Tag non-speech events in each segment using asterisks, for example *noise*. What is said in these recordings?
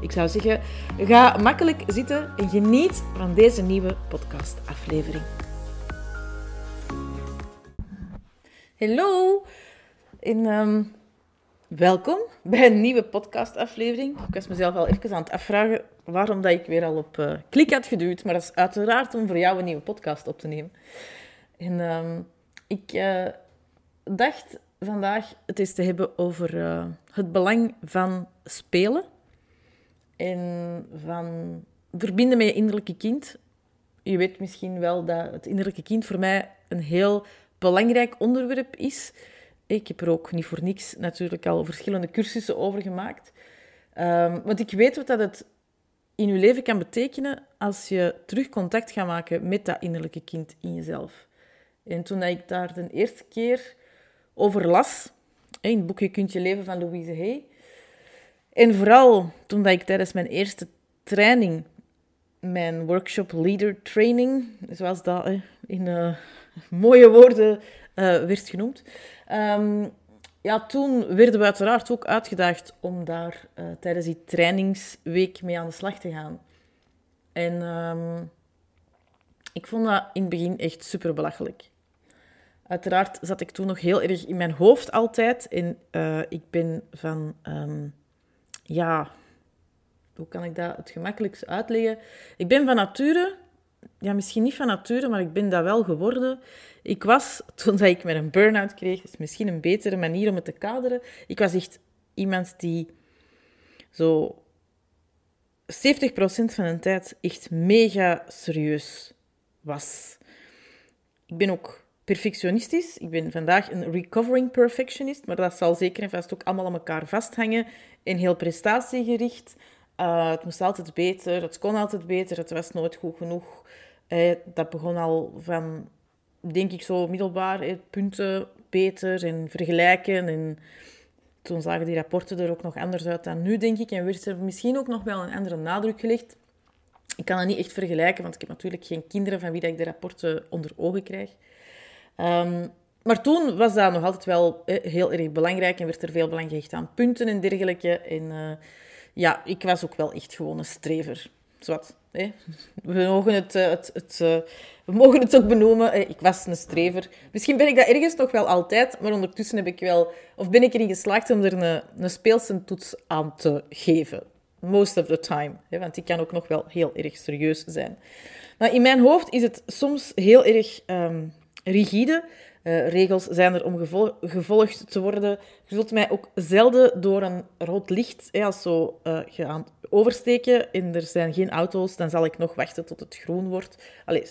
Ik zou zeggen, ga makkelijk zitten en geniet van deze nieuwe podcastaflevering. Hallo en ehm, welkom bij een nieuwe podcastaflevering. Ik was mezelf al even aan het afvragen waarom dat ik weer al op uh, klik had geduwd, maar dat is uiteraard om voor jou een nieuwe podcast op te nemen. En ehm, ik uh, dacht vandaag het eens te hebben over uh, het belang van spelen en van verbinden met je innerlijke kind. Je weet misschien wel dat het innerlijke kind voor mij een heel belangrijk onderwerp is. Ik heb er ook niet voor niks natuurlijk al verschillende cursussen over gemaakt. Um, want ik weet wat dat het in je leven kan betekenen als je terug contact gaat maken met dat innerlijke kind in jezelf. En toen ik daar de eerste keer over las, in het boekje Kunt je leven van Louise Hay, en vooral toen ik tijdens mijn eerste training, mijn workshop leader training, zoals dat in uh, mooie woorden uh, werd genoemd, um, ja, toen werden we uiteraard ook uitgedaagd om daar uh, tijdens die trainingsweek mee aan de slag te gaan. En um, ik vond dat in het begin echt super belachelijk. Uiteraard zat ik toen nog heel erg in mijn hoofd altijd. En ik ben van um, ja, hoe kan ik dat het gemakkelijkst uitleggen? Ik ben van nature, ja, misschien niet van nature, maar ik ben dat wel geworden. Ik was, *laughs* toen ik met een burn-out kreeg, is misschien een betere manier om het te kaderen. Ik was echt iemand die zo 70% van de tijd echt mega serieus was. Ik ben ook perfectionistisch. Ik ben vandaag een recovering perfectionist, maar dat zal zeker en vast ook allemaal aan elkaar vasthangen en heel prestatiegericht. Uh, het moest altijd beter, het kon altijd beter, het was nooit goed genoeg. Uh, dat begon al van, denk ik, zo middelbaar, uh, punten beter en vergelijken. En toen zagen die rapporten er ook nog anders uit dan nu, denk ik. En werd er misschien ook nog wel een andere nadruk gelegd. Ik kan dat niet echt vergelijken, want ik heb natuurlijk geen kinderen van wie dat ik de rapporten onder ogen krijg. Um, maar toen was dat nog altijd wel heel erg belangrijk en werd er veel belang gehecht aan punten en dergelijke. En uh, ja, ik was ook wel echt gewoon een strever. Zwat? We, mogen het, uh, het, het we mogen het ook benoemen. Ik was een strever. Misschien ben ik dat ergens nog wel altijd, maar ondertussen heb ik wel, of ben ik erin geslaagd om er een, een speelse toets aan te geven. Most of the time. Hè? Want ik kan ook nog wel heel erg serieus zijn. Maar in mijn hoofd is het soms heel erg um, rigide. Uh, regels zijn er om gevol gevolgd te worden. Je zult mij ook zelden door een rood licht, hè, als zo uh, oversteken en er zijn geen auto's, dan zal ik nog wachten tot het groen wordt. Allee.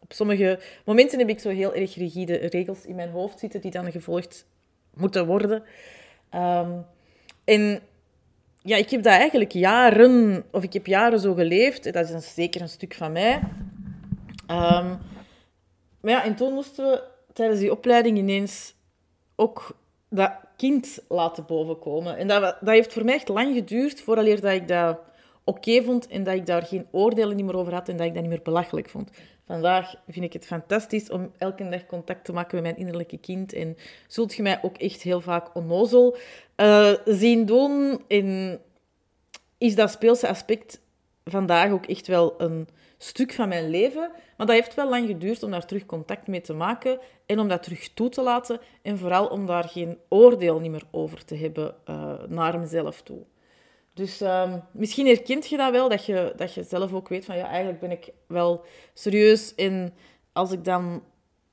Op sommige momenten heb ik zo heel erg rigide regels in mijn hoofd zitten die dan gevolgd moeten worden. Um, en ja, ik heb dat eigenlijk jaren, of ik heb jaren zo geleefd. Dat is een, zeker een stuk van mij. Um, maar ja, en toen moesten we tijdens die opleiding ineens ook dat kind laten bovenkomen. En dat, dat heeft voor mij echt lang geduurd voordat ik dat oké vond en dat ik daar geen oordelen meer over had en dat ik dat niet meer belachelijk vond. Vandaag vind ik het fantastisch om elke dag contact te maken met mijn innerlijke kind. En zult je mij ook echt heel vaak onnozel uh, zien doen. En is dat speelse aspect vandaag ook echt wel een stuk van mijn leven. Maar dat heeft wel lang geduurd om daar terug contact mee te maken en om dat terug toe te laten. En vooral om daar geen oordeel niet meer over te hebben uh, naar mezelf toe. Dus um, misschien herkent je dat wel, dat je, dat je zelf ook weet van ja, eigenlijk ben ik wel serieus. En als ik dan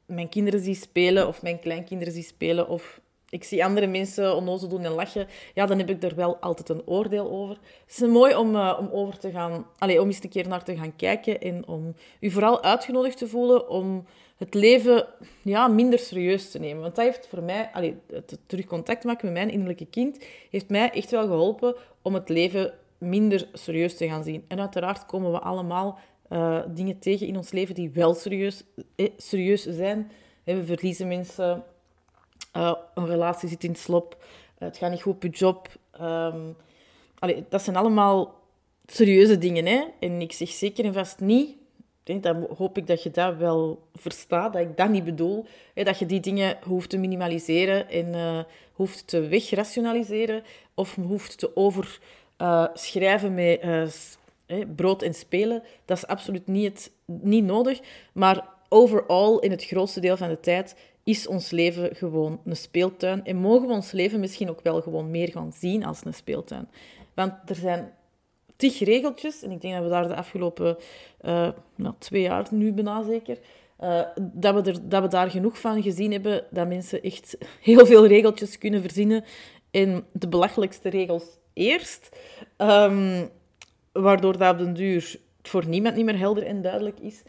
mijn kinderen zie spelen of mijn kleinkinderen zie spelen of ik zie andere mensen onnozel doen en lachen, ja, dan heb ik er wel altijd een oordeel over. Het is mooi om, uh, om over te gaan, allez, om eens een keer naar te gaan kijken en om u vooral uitgenodigd te voelen om het leven ja, minder serieus te nemen. Want dat heeft voor mij, allez, het terug contact maken met mijn innerlijke kind, heeft mij echt wel geholpen om het leven minder serieus te gaan zien. En uiteraard komen we allemaal uh, dingen tegen in ons leven die wel serieus, eh, serieus zijn. we verliezen mensen, uh, een relatie zit in slop, het gaat niet goed op je job. Um, dat zijn allemaal serieuze dingen. Hè? En ik zeg zeker en vast niet dan hoop ik dat je dat wel verstaat, dat ik dat niet bedoel. dat je die dingen hoeft te minimaliseren en uh, hoeft te wegrationaliseren of hoeft te overschrijven met brood en spelen. Dat is absoluut niet, niet nodig. Maar overal, in het grootste deel van de tijd, is ons leven gewoon een speeltuin. En mogen we ons leven misschien ook wel gewoon meer gaan zien als een speeltuin. Want er zijn tig regeltjes. En ik denk dat we daar de afgelopen nou, twee jaar, nu bijna zeker, uh, dat, we er, dat we daar genoeg van gezien hebben dat mensen echt *laughs* heel veel regeltjes kunnen verzinnen. En de belachelijkste regels eerst. Um, waardoor dat op den duur voor niemand niet meer helder en duidelijk is.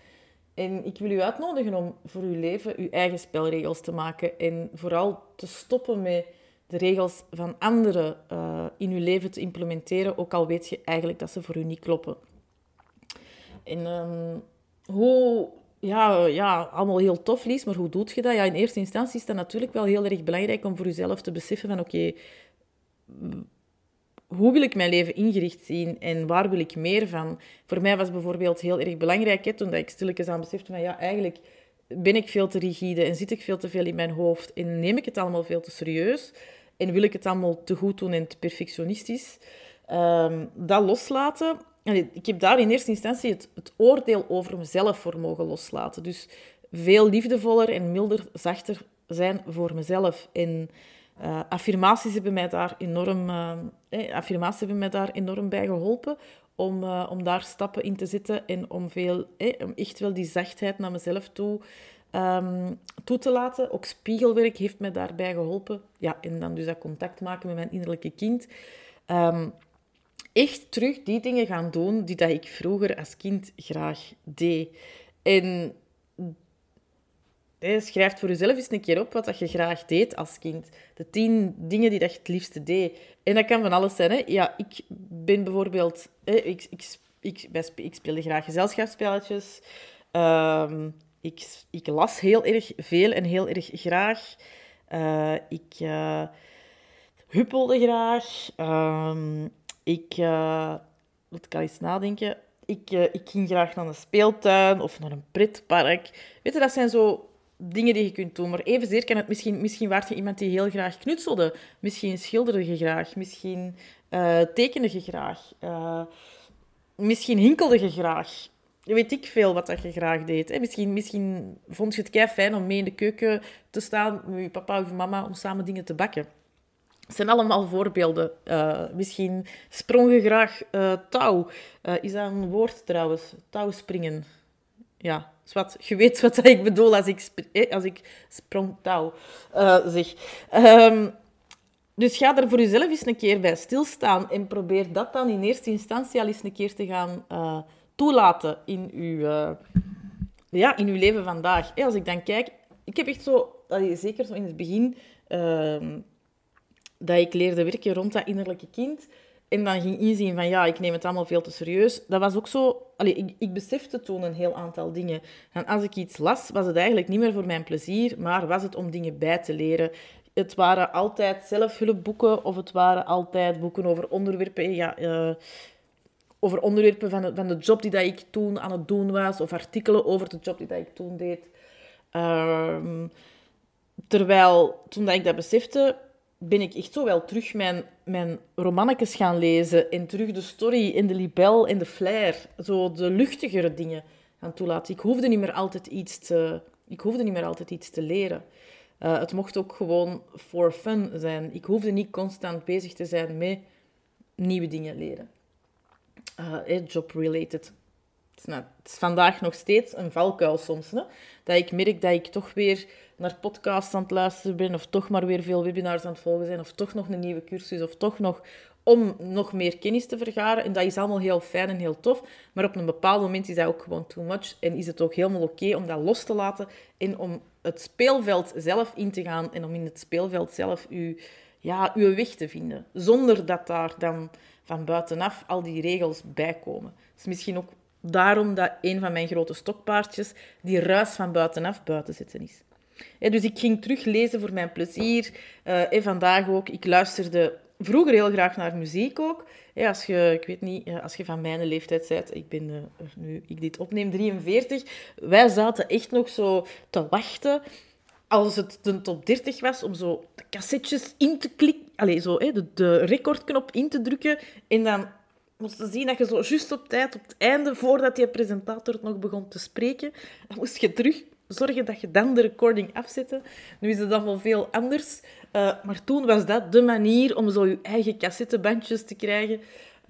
En ik wil u uitnodigen om voor uw leven uw eigen spelregels te maken. En vooral te stoppen met de regels van anderen uh, in je leven te implementeren, ook al weet je eigenlijk dat ze voor u niet kloppen. En um, hoe, ja, ja, allemaal heel tof, Lies, maar hoe doet je dat? Ja, in eerste instantie is dat natuurlijk wel heel erg belangrijk om voor jezelf te beseffen van oké, hoe wil ik mijn leven ingericht zien en waar wil ik meer van? Voor mij was bijvoorbeeld heel erg belangrijk, hè, toen dat ik stilletjes aan besefte van ja, eigenlijk ben ik veel te rigide en zit ik veel te veel in mijn hoofd en neem ik het allemaal veel te serieus en wil ik het allemaal te goed doen en te perfectionistisch. Um, dat loslaten. ik heb daar in eerste instantie het, het, oordeel over mezelf voor mogen loslaten. Dus veel liefdevoller en milder, zachter zijn voor mezelf. En uh, affirmaties hebben mij daar enorm, uh, affirmaties hebben mij daar enorm bij geholpen om, uh, om daar stappen in te zetten en om, veel, om echt wel die zachtheid naar mezelf toe um, toe te laten. Ook spiegelwerk heeft mij daarbij geholpen. Ja, en dan dus dat contact maken met mijn innerlijke kind. Um, echt terug die dingen gaan doen die dat ik vroeger als kind graag deed. En schrijf voor jezelf eens een keer op wat dat je graag deed als kind. De tien dingen die je het liefste deed. En dat kan van alles zijn. Hè? Ja, ik ben bijvoorbeeld... ik, ik, ik, ik speelde graag gezelschapsspelletjes. Um, ik, ik las heel erg veel en heel erg graag. Uh, ik uh, huppelde graag. Um, ik, uh, wat kan eens nadenken? Ik, ik ging graag naar een speeltuin of naar een pretpark. Weet je, dat zijn zo dingen die je kunt doen. Maar evenzeer kan het misschien... Misschien waard je iemand die heel graag knutselde. Misschien schilderde je graag. Misschien tekende je graag. misschien hinkelde je graag weet ik veel wat dat je graag deed. Misschien, misschien vond je het kei fijn om mee in de keuken te staan met je papa of je mama om samen dingen te bakken. Het zijn allemaal voorbeelden. Uh, misschien sprong je graag uh, touw. Uh, is dat een woord trouwens? Touwspringen. Ja, wat. Je weet wat ik bedoel als ik, als ik touw zeg. Um, dus ga er voor jezelf eens een keer bij stilstaan en probeer dat dan in eerste instantie al eens een keer te gaan toelaten in uw, ja, in uw leven vandaag. als ik dan kijk, ik heb echt zo, zeker zo in het begin, uh, dat ik leerde werken rond dat innerlijke kind. En dan ging inzien van ja, ik neem het allemaal veel te serieus. Dat was ook zo. Allee, ik, ik besefte toen een heel aantal dingen. En als ik iets las, was het eigenlijk niet meer voor mijn plezier, maar was het om dingen bij te leren. Het waren altijd zelfhulpboeken of het waren altijd boeken over onderwerpen. Ja, uh, over onderwerpen van de, van de job die dat ik toen aan het doen was, of artikelen over de job die dat ik toen deed. Ehm, terwijl, toen dat ik dat besefte, ben ik echt zo wel terug mijn, mijn romannetjes gaan lezen en terug de story en de libel en de flair, zo de luchtigere dingen gaan toelaten. Ik hoefde niet meer altijd iets te, ik hoefde niet meer altijd iets te leren. Uh, het mocht ook gewoon for fun zijn. Ik hoefde niet constant bezig te zijn met nieuwe dingen leren uh, job-related. Het, is vandaag nog steeds een valkuil soms. Hè? Dat ik merk dat ik toch weer naar podcasts aan het luisteren ben, of toch maar weer veel webinars aan het volgen zijn, of toch nog een nieuwe cursus, of toch nog om nog meer kennis te vergaren. En dat is allemaal heel fijn en heel tof. Maar op een bepaald moment is dat ook gewoon too much. En is het ook helemaal oké om dat los te laten en om het speelveld zelf in te gaan en om in het speelveld zelf uw, ja, uw weg te vinden. Zonder dat daar dan van buitenaf al die regels bijkomen. Het is misschien ook daarom dat een van mijn grote stokpaardjes die ruis van buitenaf buiten zitten is. dus ik ging teruglezen voor mijn plezier. Uh, en vandaag ook. Ik luisterde vroeger heel graag naar muziek ook. als, je, ik weet niet, als je van mijn leeftijd bent, ik ben uh, nu ik dit opneem, 43. Wij zaten echt nog zo te wachten als het de top 30 was, om zo de cassettes in te klikken. Allee, zo, hè, de, de recordknop in te drukken. En dan moest zien dat je zo juist op tijd, op het einde, voordat die presentator nog begon te spreken, dan moest je terug zorgen dat je dan de recording afzette. Nu is het dan wel veel anders. Uh, maar toen was dat de manier om zo je eigen cassettebandjes te krijgen.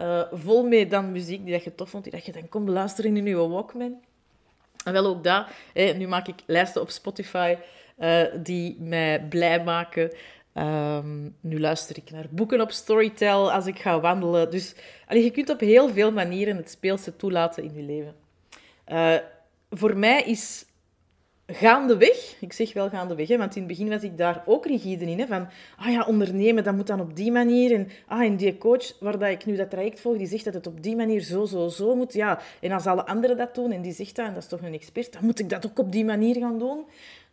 Uh, vol met dan muziek die dat je tof vond, die dat je dan kon beluisteren in je Walkman. En wel ook dat. Nu maak ik lijsten op Spotify uh, die mij blij maken. Um, nu luister ik naar boeken op Storytel als ik ga wandelen. Dus allee, je kunt op heel veel manieren het speelse toelaten in je leven. Uh, voor mij is gaandeweg, ik zeg wel gaandeweg, hè, want in het begin was ik daar ook rigide in. Hè, van, ah ja, ondernemen, dat moet dan op die manier. En, ah, en die coach waar dat ik nu dat traject volg, die zegt dat het op die manier zo, zo, zo moet. Ja, en als alle anderen dat doen en die zegt dat, en dat is toch een expert, dan moet ik dat ook op die manier gaan doen.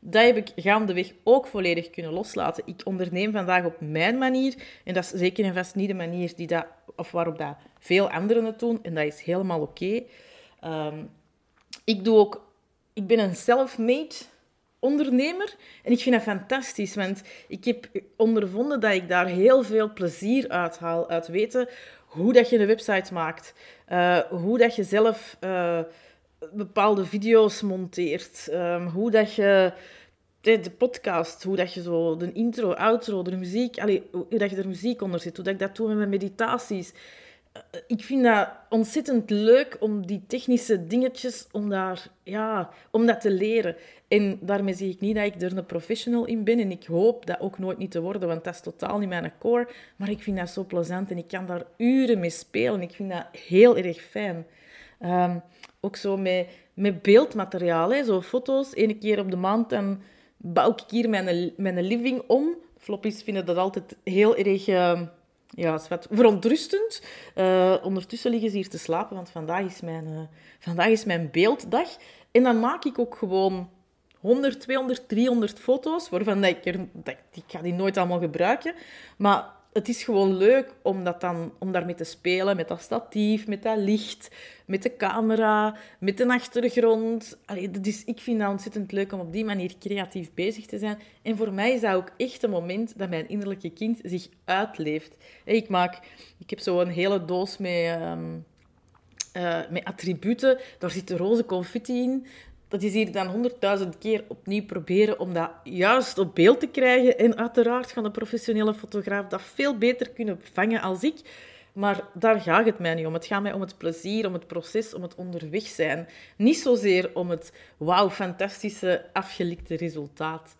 Dat heb ik gaandeweg ook volledig kunnen loslaten. Ik onderneem vandaag op mijn manier. En dat is zeker en vast niet de manier die dat, of waarop dat veel anderen het doen. En dat is helemaal oké. Ehm, ik doe ook... Ik ben een self-made ondernemer. En ik vind dat fantastisch, want ik heb ondervonden dat ik daar heel veel plezier uit haal. Uit weten hoe dat je een website maakt. Uh, hoe dat je zelf... Uh, bepaalde video's monteert. Um, hoe dat je de, podcast, hoe dat je zo de intro, outro, de muziek, allee, hoe dat je er muziek onder zit, hoe dat ik dat doe met mijn meditaties. Eh, ik vind dat ontzettend leuk om die technische dingetjes, om, daar, ja, om dat te leren. En daarmee zeg ik niet dat ik er een professional in ben. En ik hoop dat ook nooit niet te worden, want dat is totaal niet mijn core. Maar ik vind dat zo plezant en ik kan daar uren mee spelen. Ik vind dat heel erg fijn. Ehm, ook zo met, met beeldmateriaal, hè, zo foto's. Eén keer op de maand en bouw ik hier mijn, mijn living om. Floppies vinden dat altijd heel erg uh, ja, wat verontrustend. Uh, ondertussen liggen ze hier te slapen, want vandaag is, mijn, uh, vandaag is mijn beelddag. En dan maak ik ook gewoon 100, 200, 300 foto's, waarvan ik, er, dat, ik ga die nooit allemaal gebruiken. Maar het is gewoon leuk om, dat dan, om daarmee te spelen, met dat statief, met dat licht, met de camera, met de achtergrond. Allee, is, ik vind dat ontzettend leuk om op die manier creatief bezig te zijn. En voor mij is dat ook echt een moment dat mijn innerlijke kind zich uitleeft. Ik, maak, ik heb zo een hele doos met... Um, uh, met attributen. Daar zit roze confetti in dat is hier dan honderdduizend keer opnieuw proberen om dat juist op beeld te krijgen. En uiteraard gaan de professionele fotograaf dat veel beter kunnen vangen als ik. Maar daar gaat het mij niet om. Het gaat mij om het plezier, om het proces, om het onderweg zijn. Niet zozeer om het wauw, fantastische, afgelikte resultaat.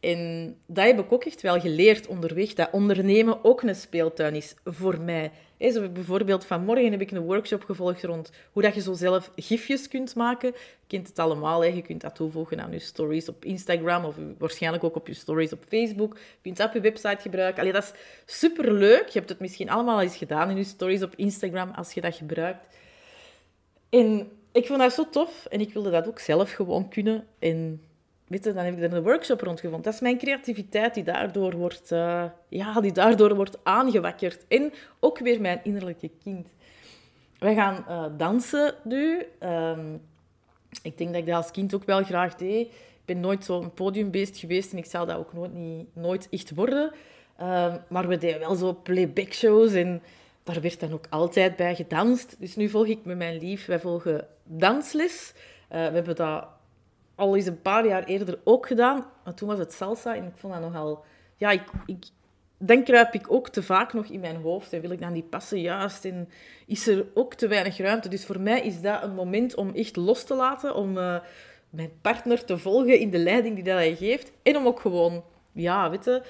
En dat heb ik ook echt wel geleerd onderweg, dat ondernemen ook een speeltuin is voor mij. Zo bijvoorbeeld vanmorgen heb ik een workshop gevolgd rond hoe dat je zo zelf gifjes kunt maken. Je kent het allemaal, hè. je kunt dat toevoegen aan je stories op Instagram of waarschijnlijk ook op je stories op Facebook. Je kunt dat op je website gebruiken. Allee, dat is superleuk. Je hebt het misschien allemaal eens gedaan in je stories op Instagram als je dat gebruikt. En ik vond dat zo tof en ik wilde dat ook zelf gewoon kunnen. En weet dan heb ik er een workshop rondgevonden. Dat is mijn creativiteit die daardoor wordt, uh, ja, die daardoor wordt aangewakkerd. En ook weer mijn innerlijke kind. Wij gaan uh, dansen nu. Um, ik denk dat ik dat als kind ook wel graag deed. Ik ben nooit zo'n podiumbeest geweest en ik zal dat ook nooit, niet, nooit echt worden. Um, maar we deden wel zo playback shows en daar werd dan ook altijd bij gedanst. Dus nu volg ik met mijn lief, wij volgen dansles. Uh, we hebben dat al eens een paar jaar eerder ook gedaan. Maar toen was het salsa en ik vond dat nogal... Ja, ik, ik, dan kruip ik ook te vaak nog in mijn hoofd. En wil ik dan die passen juist? En is er ook te weinig ruimte? Dus voor mij is dat een moment om echt los te laten. Om uh, mijn partner te volgen in de leiding die dat hij geeft. En om ook gewoon, ja, weet je,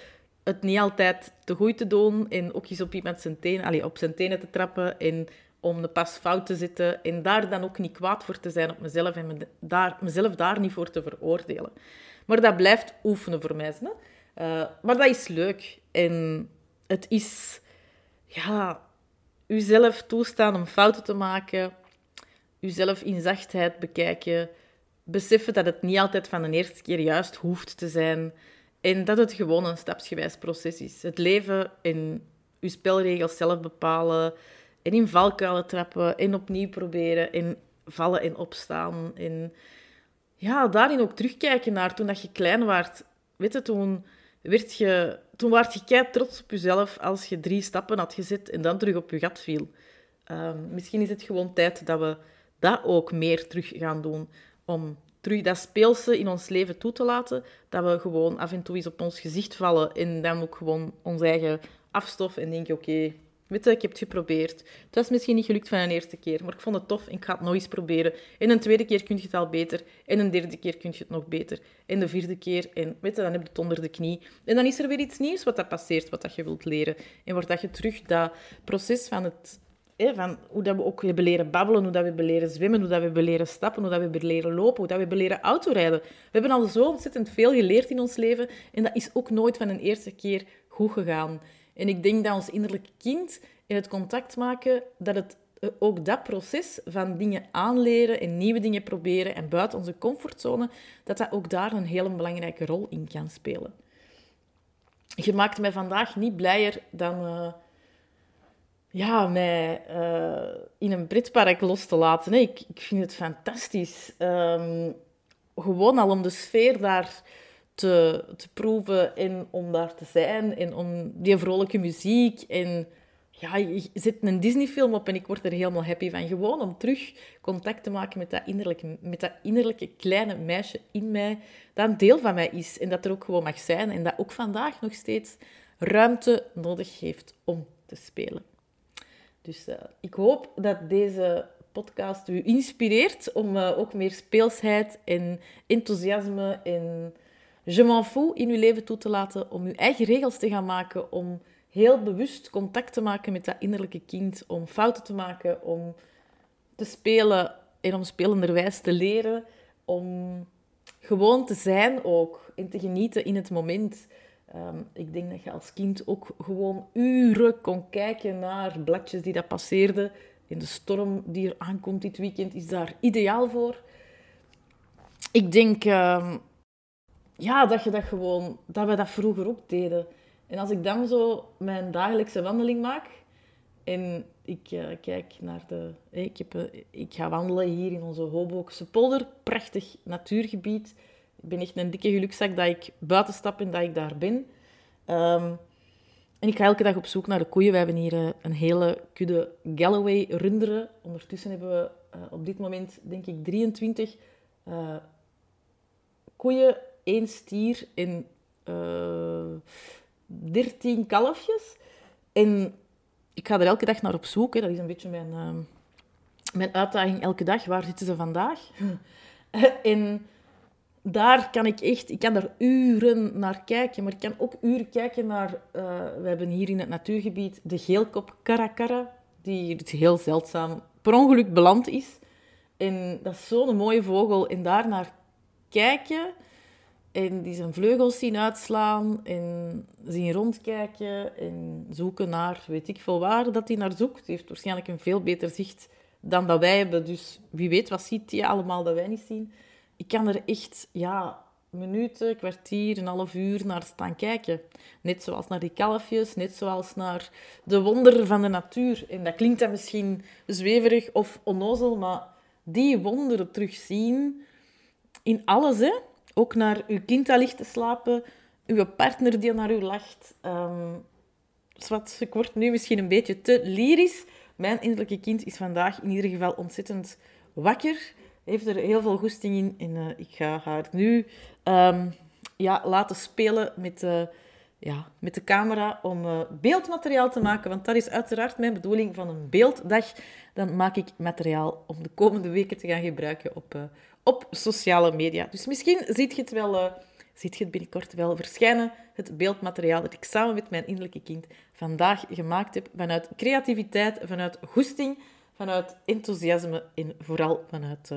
het niet altijd te goed te doen. En ook eens op iemand zijn tenen, allez, op zijn tenen te trappen. En om de pas fout te zitten en daar dan ook niet kwaad voor te zijn op mezelf en me daar, mezelf daar niet voor te veroordelen. Maar dat blijft oefenen voor mij. Uh, maar dat is leuk. En het is, ja, uzelf toestaan om fouten te maken. Uzelf in zachtheid bekijken. Beseffen dat het niet altijd van de eerste keer juist hoeft te zijn. En dat het gewoon een stapsgewijs proces is. Het leven in uw spelregels zelf bepalen. In valkuilen trappen. En opnieuw proberen. En vallen en opstaan. En ja, daarin ook terugkijken naar toen dat je klein was. Weet je, toen, werd je, toen werd je kei trots op jezelf als je drie stappen had gezet en dan terug op je gat viel. Ehm, misschien is het gewoon tijd dat we dat ook meer terug gaan doen. Om terug dat speelse in ons leven toe te laten. Dat we gewoon af en toe eens op ons gezicht vallen en dan ook gewoon ons eigen afstof en denken, oké, Weet je, ik heb het geprobeerd. Het was misschien niet gelukt van een eerste keer, maar ik vond het tof en ik ga het nog eens proberen. En een tweede keer kun je het al beter. En een derde keer kun je het nog beter. En de vierde keer, en weet je, dan heb je het onder de knie. En dan is er weer iets nieuws wat dat passeert, wat dat je wilt leren. En wordt dat je terug dat proces van het... van hoe dat we ook hebben leren babbelen, hoe dat we hebben leren zwemmen, hoe dat we hebben leren stappen, hoe dat we hebben leren lopen, hoe dat we hebben leren autorijden. We hebben al zo ontzettend veel geleerd in ons leven en dat is ook nooit van een eerste keer goed gegaan. En ik denk dat ons innerlijke kind in het contact maken, dat het eh, ook dat proces van dingen aanleren en nieuwe dingen proberen en buiten onze comfortzone, dat dat ook daar een hele belangrijke rol in kan spelen. Je maakt mij vandaag niet blijer dan uh, ja, mij uh, in een pretpark los te laten. Ik, ik vind het fantastisch. Um, gewoon al om de sfeer daar te, te proeven en om daar te zijn en om die vrolijke muziek en ja, je zet een Disney-film op en ik word er helemaal happy van. Gewoon om terug contact te maken met dat innerlijke, met dat innerlijke kleine meisje in mij, dat een deel van mij is en dat er ook gewoon mag zijn en dat ook vandaag nog steeds ruimte nodig heeft om te spelen. Dus uh, ik hoop dat deze podcast u inspireert om uh, ook meer speelsheid en enthousiasme en je m'en fous in uw leven toe te laten, om uw eigen regels te gaan maken, om heel bewust contact te maken met dat innerlijke kind, om fouten te maken, om te spelen en om spelenderwijs te leren, om gewoon te zijn ook en te genieten in het moment. Ehm, ik denk dat je als kind ook gewoon uren kon kijken naar bladjes die dat passeerden. In de storm die er aankomt dit weekend is daar ideaal voor. Ik denk ehm, ja, dat je dat gewoon, dat we dat vroeger ook deden. En als ik dan zo mijn dagelijkse wandeling maak en ik uh, kijk naar de... Ik, heb, uh, ik ga wandelen hier in onze Hobokense polder. Prachtig natuurgebied. Ik ben echt een dikke gelukzak dat ik buiten stap en dat ik daar ben. Um, en ik ga elke dag op zoek naar de koeien. We hebben hier een hele kudde Galloway runderen. Ondertussen hebben we op dit moment, denk ik, 23 koeien, één stier en 13 kalfjes. En ik ga er elke dag naar op zoek. Dat is een beetje mijn, uh, mijn uitdaging elke dag. Waar zitten ze vandaag? *laughs* en daar kan ik echt... Ik kan daar uren naar kijken. Maar ik kan ook uren kijken naar... Uh, we hebben hier in het natuurgebied de geelkop caracara. Die heel zeldzaam per ongeluk beland is. En dat is zo'n mooie vogel. En daar naar kijken en die zijn vleugels zien uitslaan en zien rondkijken en zoeken naar weet ik veel waar dat hij naar zoekt. Hij heeft waarschijnlijk een veel beter zicht dan dat wij hebben. Dus wie weet wat ziet hij allemaal dat wij niet zien. Ik kan er echt ja, minuten, kwartier, een half uur naar staan kijken. Net zoals naar die kalfjes, net zoals naar de wonderen van de natuur. En dat klinkt dan misschien zweverig of onnozel, maar die wonderen terugzien in alles, hè ook naar uw kind dat ligt te slapen, uw partner die naar u lacht. Um, wat, ik word nu misschien een beetje te lyrisch. Mijn innerlijke kind is vandaag in ieder geval ontzettend wakker. Heeft er heel veel goesting in. En uh, ik ga haar nu um, ja, laten spelen met, uh, ja, met de camera om uh, beeldmateriaal te maken. Want dat is uiteraard mijn bedoeling van een beelddag. Dan maak ik materiaal om de komende weken te gaan gebruiken op, op sociale media. Dus misschien ziet je het wel, uh, ziet je het binnenkort wel verschijnen, het beeldmateriaal dat ik samen met mijn innerlijke kind vandaag gemaakt heb, vanuit creativiteit, vanuit goesting, vanuit enthousiasme en vooral vanuit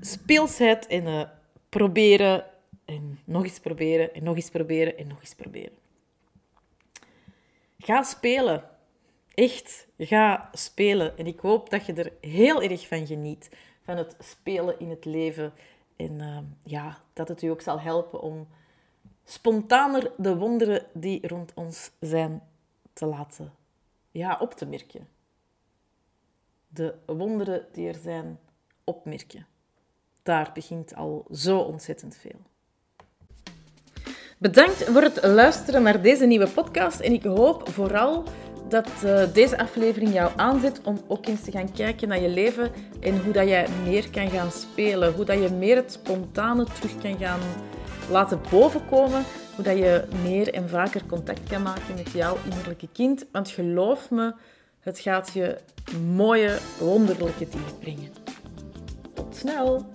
speelsheid en proberen en nog eens proberen en nog eens proberen en nog eens proberen. Ga spelen. Echt, ga spelen. En ik hoop dat je er heel erg van geniet. Van het spelen in het leven. En uh, ja, dat het u ook zal helpen om spontaner de wonderen die rond ons zijn te laten ja, op te merken. De wonderen die er zijn, opmerken. Daar begint al zo ontzettend veel. Bedankt voor het luisteren naar deze nieuwe podcast. En ik hoop vooral dat uh, deze aflevering jou aanzet om ook eens te gaan kijken naar je leven en hoe dat jij meer kan gaan spelen. Hoe dat je meer het spontane terug kan gaan laten bovenkomen. Hoe dat je meer en vaker contact kan maken met jouw innerlijke kind. Want geloof me, het gaat je mooie, wonderlijke dingen brengen. Tot snel!